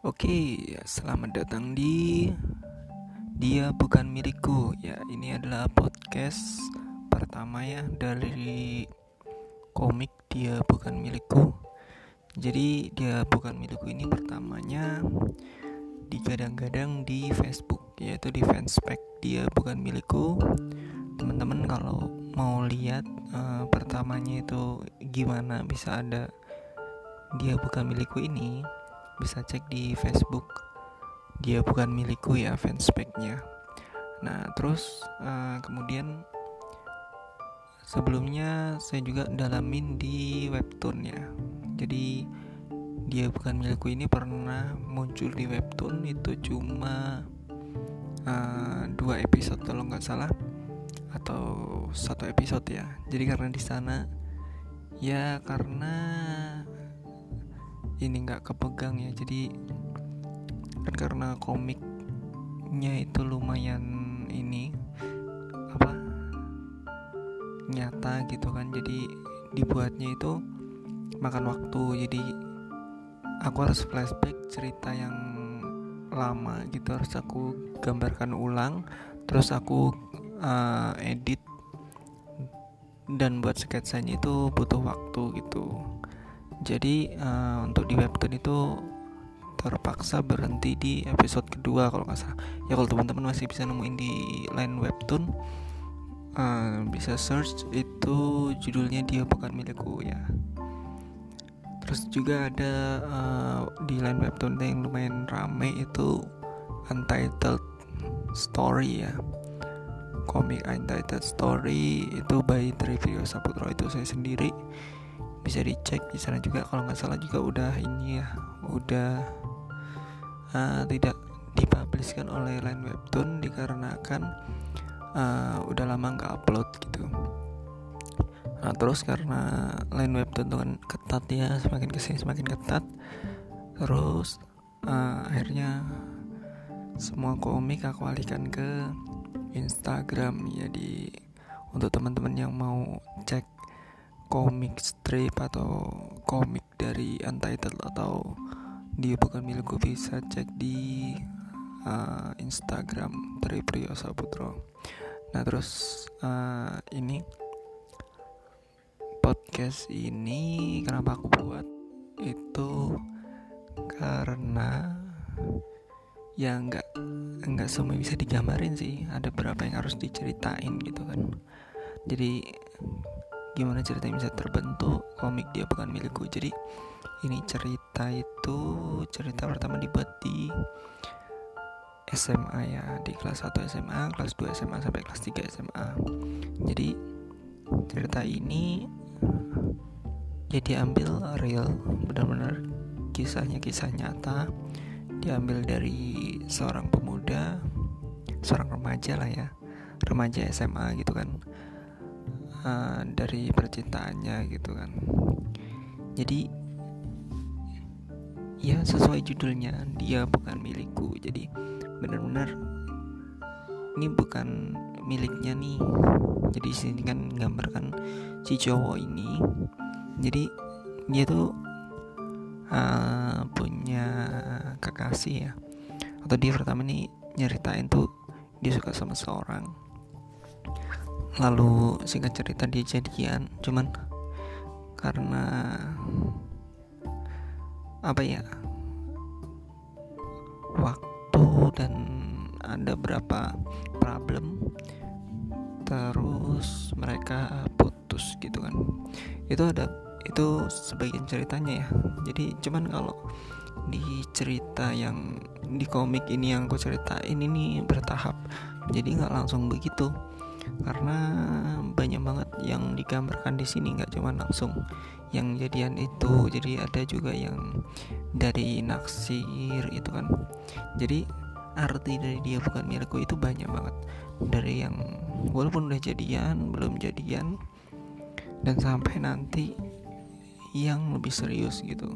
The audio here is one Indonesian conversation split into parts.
Oke, selamat datang di Dia Bukan Milikku. Ya, ini adalah podcast pertama ya dari komik Dia Bukan Milikku. Jadi, Dia Bukan Milikku ini pertamanya digadang-gadang di Facebook, yaitu di fanspage Dia Bukan Milikku. Teman-teman kalau mau lihat uh, pertamanya itu gimana bisa ada Dia Bukan Milikku ini bisa cek di Facebook. Dia bukan milikku ya fanspage-nya nah terus uh, kemudian sebelumnya saya juga dalamin di webtoon ya jadi dia bukan milikku ini pernah muncul di webtoon itu cuma uh, dua episode kalau nggak salah atau satu episode ya. Jadi karena di sana ya karena ini nggak kepegang ya. Jadi kan karena komiknya itu lumayan ini apa nyata gitu kan. Jadi dibuatnya itu makan waktu. Jadi aku harus flashback cerita yang lama gitu. Harus aku gambarkan ulang terus aku uh, edit dan buat sketsanya itu butuh waktu gitu jadi uh, untuk di webtoon itu terpaksa berhenti di episode kedua kalau nggak salah. Ya kalau teman-teman masih bisa nemuin di line webtoon uh, bisa search itu judulnya dia bukan milikku ya. Terus juga ada uh, di line webtoon yang lumayan rame itu untitled story ya. Komik untitled story itu by Trivio Saputro itu saya sendiri bisa dicek di sana juga kalau nggak salah juga udah ini ya udah uh, tidak dipublishkan oleh Line Webtoon dikarenakan uh, udah lama nggak upload gitu. Nah terus karena Line Webtoon itu kan ketat ya semakin ke sini semakin ketat terus uh, akhirnya semua komik aku alihkan ke Instagram jadi untuk teman-teman yang mau cek komik strip atau komik dari Untitled atau dia bukan milikku bisa cek di uh, Instagram Tri Priyo Saputro. Nah terus uh, ini podcast ini kenapa aku buat? Itu karena ya nggak nggak semua bisa digambarin sih. Ada beberapa yang harus diceritain gitu kan. Jadi gimana ceritanya bisa terbentuk komik dia bukan milikku. Jadi ini cerita itu cerita pertama dibuat di SMA ya di kelas 1 SMA kelas 2 SMA sampai kelas 3 SMA jadi cerita ini ya ambil real benar-benar kisahnya kisah nyata. Diambil dari seorang pemuda seorang remaja lah ya remaja SMA gitu kan uh, dari percintaannya gitu kan. Jadi ya sesuai judulnya dia bukan milikku. Jadi benar-benar ini bukan miliknya nih. Jadi sini kan gambarkan si cowok ini. Jadi dia tuh uh, punya kekasih ya. Atau dia pertama nih nyeritain tuh dia suka sama seorang lalu singkat cerita dia jadian. Cuman karena apa ya waktu dan ada berapa problem terus mereka putus gitu kan. Itu ada itu sebagian ceritanya ya. Jadi cuman kalau di cerita yang di komik ini yang aku ceritain ini bertahap. Jadi nggak langsung begitu karena banyak banget yang digambarkan di sini nggak cuma langsung yang jadian itu. Jadi ada juga yang dari naksir itu kan. Jadi arti dari dia bukan milikku itu banyak banget. Dari yang walaupun udah jadian belum jadian dan sampai nanti yang lebih serius gitu.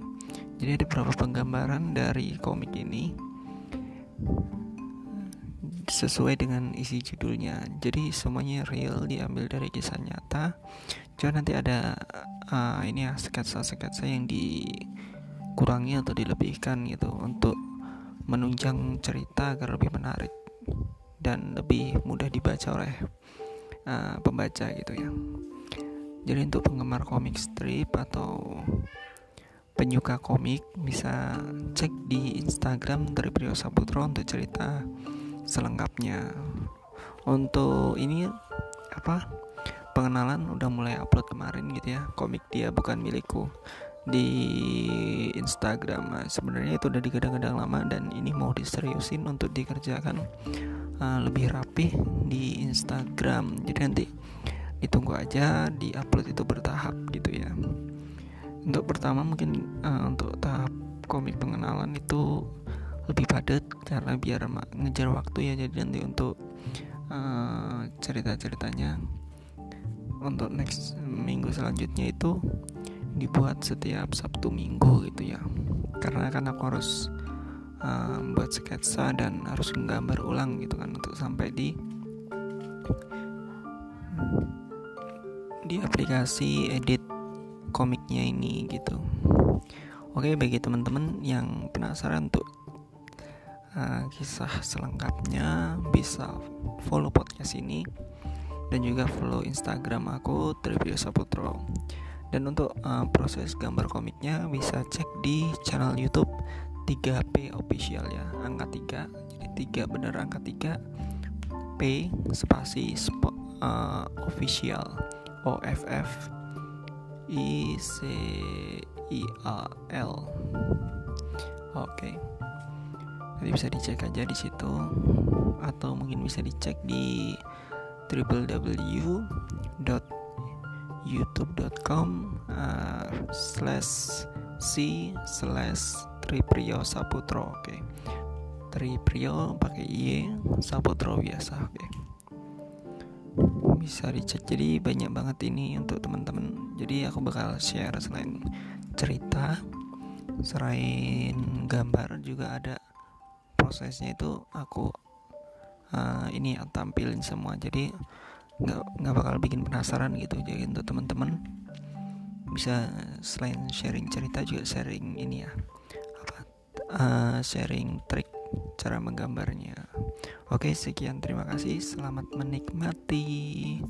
Jadi ada beberapa penggambaran dari komik ini sesuai dengan isi judulnya. Jadi semuanya real diambil dari kisah nyata. Cuma nanti ada uh, ini ya sketsa-sketsa yang dikurangi atau dilebihkan gitu untuk menunjang cerita agar lebih menarik dan lebih mudah dibaca oleh uh, pembaca gitu ya. Jadi untuk penggemar komik strip atau penyuka komik bisa cek di Instagram dari Priyo Saputro untuk cerita selengkapnya. Untuk ini apa pengenalan udah mulai upload kemarin gitu ya. Komik dia bukan milikku. Di Instagram nah, sebenarnya itu udah digadang-gadang lama dan ini mau diseriusin untuk dikerjakan uh, lebih rapih di Instagram. Jadi nanti ditunggu aja di upload itu bertahap gitu ya. Untuk pertama mungkin uh, untuk tahap komik pengenalan itu lebih padat karena biar ngejar waktu ya jadi nanti untuk uh, cerita-ceritanya. Untuk next minggu selanjutnya itu dibuat setiap Sabtu Minggu gitu ya. Karena kan aku harus uh, buat sketsa dan harus menggambar ulang gitu kan untuk sampai di di aplikasi edit komiknya ini gitu. Oke bagi teman-teman yang penasaran untuk uh, kisah selengkapnya bisa follow podcast ini dan juga follow Instagram aku Trivio Saputro dan untuk uh, proses gambar komiknya bisa cek di channel YouTube 3P official ya angka 3 jadi 3 bener angka 3 P spasi spo, uh, official O F F I C I A L. Oke. okay. Jadi bisa dicek aja di situ atau mungkin bisa dicek di www.youtube.com uh, slash c slash Triprio Saputro oke okay. Triprio pakai y Saputro biasa oke okay. bisa dicek jadi banyak banget ini untuk teman-teman jadi aku bakal share selain cerita selain gambar juga ada prosesnya itu aku uh, ini ya tampilin semua. Jadi nggak nggak bakal bikin penasaran gitu. Jadi untuk teman-teman bisa selain sharing cerita juga sharing ini ya apa uh, sharing trik cara menggambarnya. Oke sekian. Terima kasih. Selamat menikmati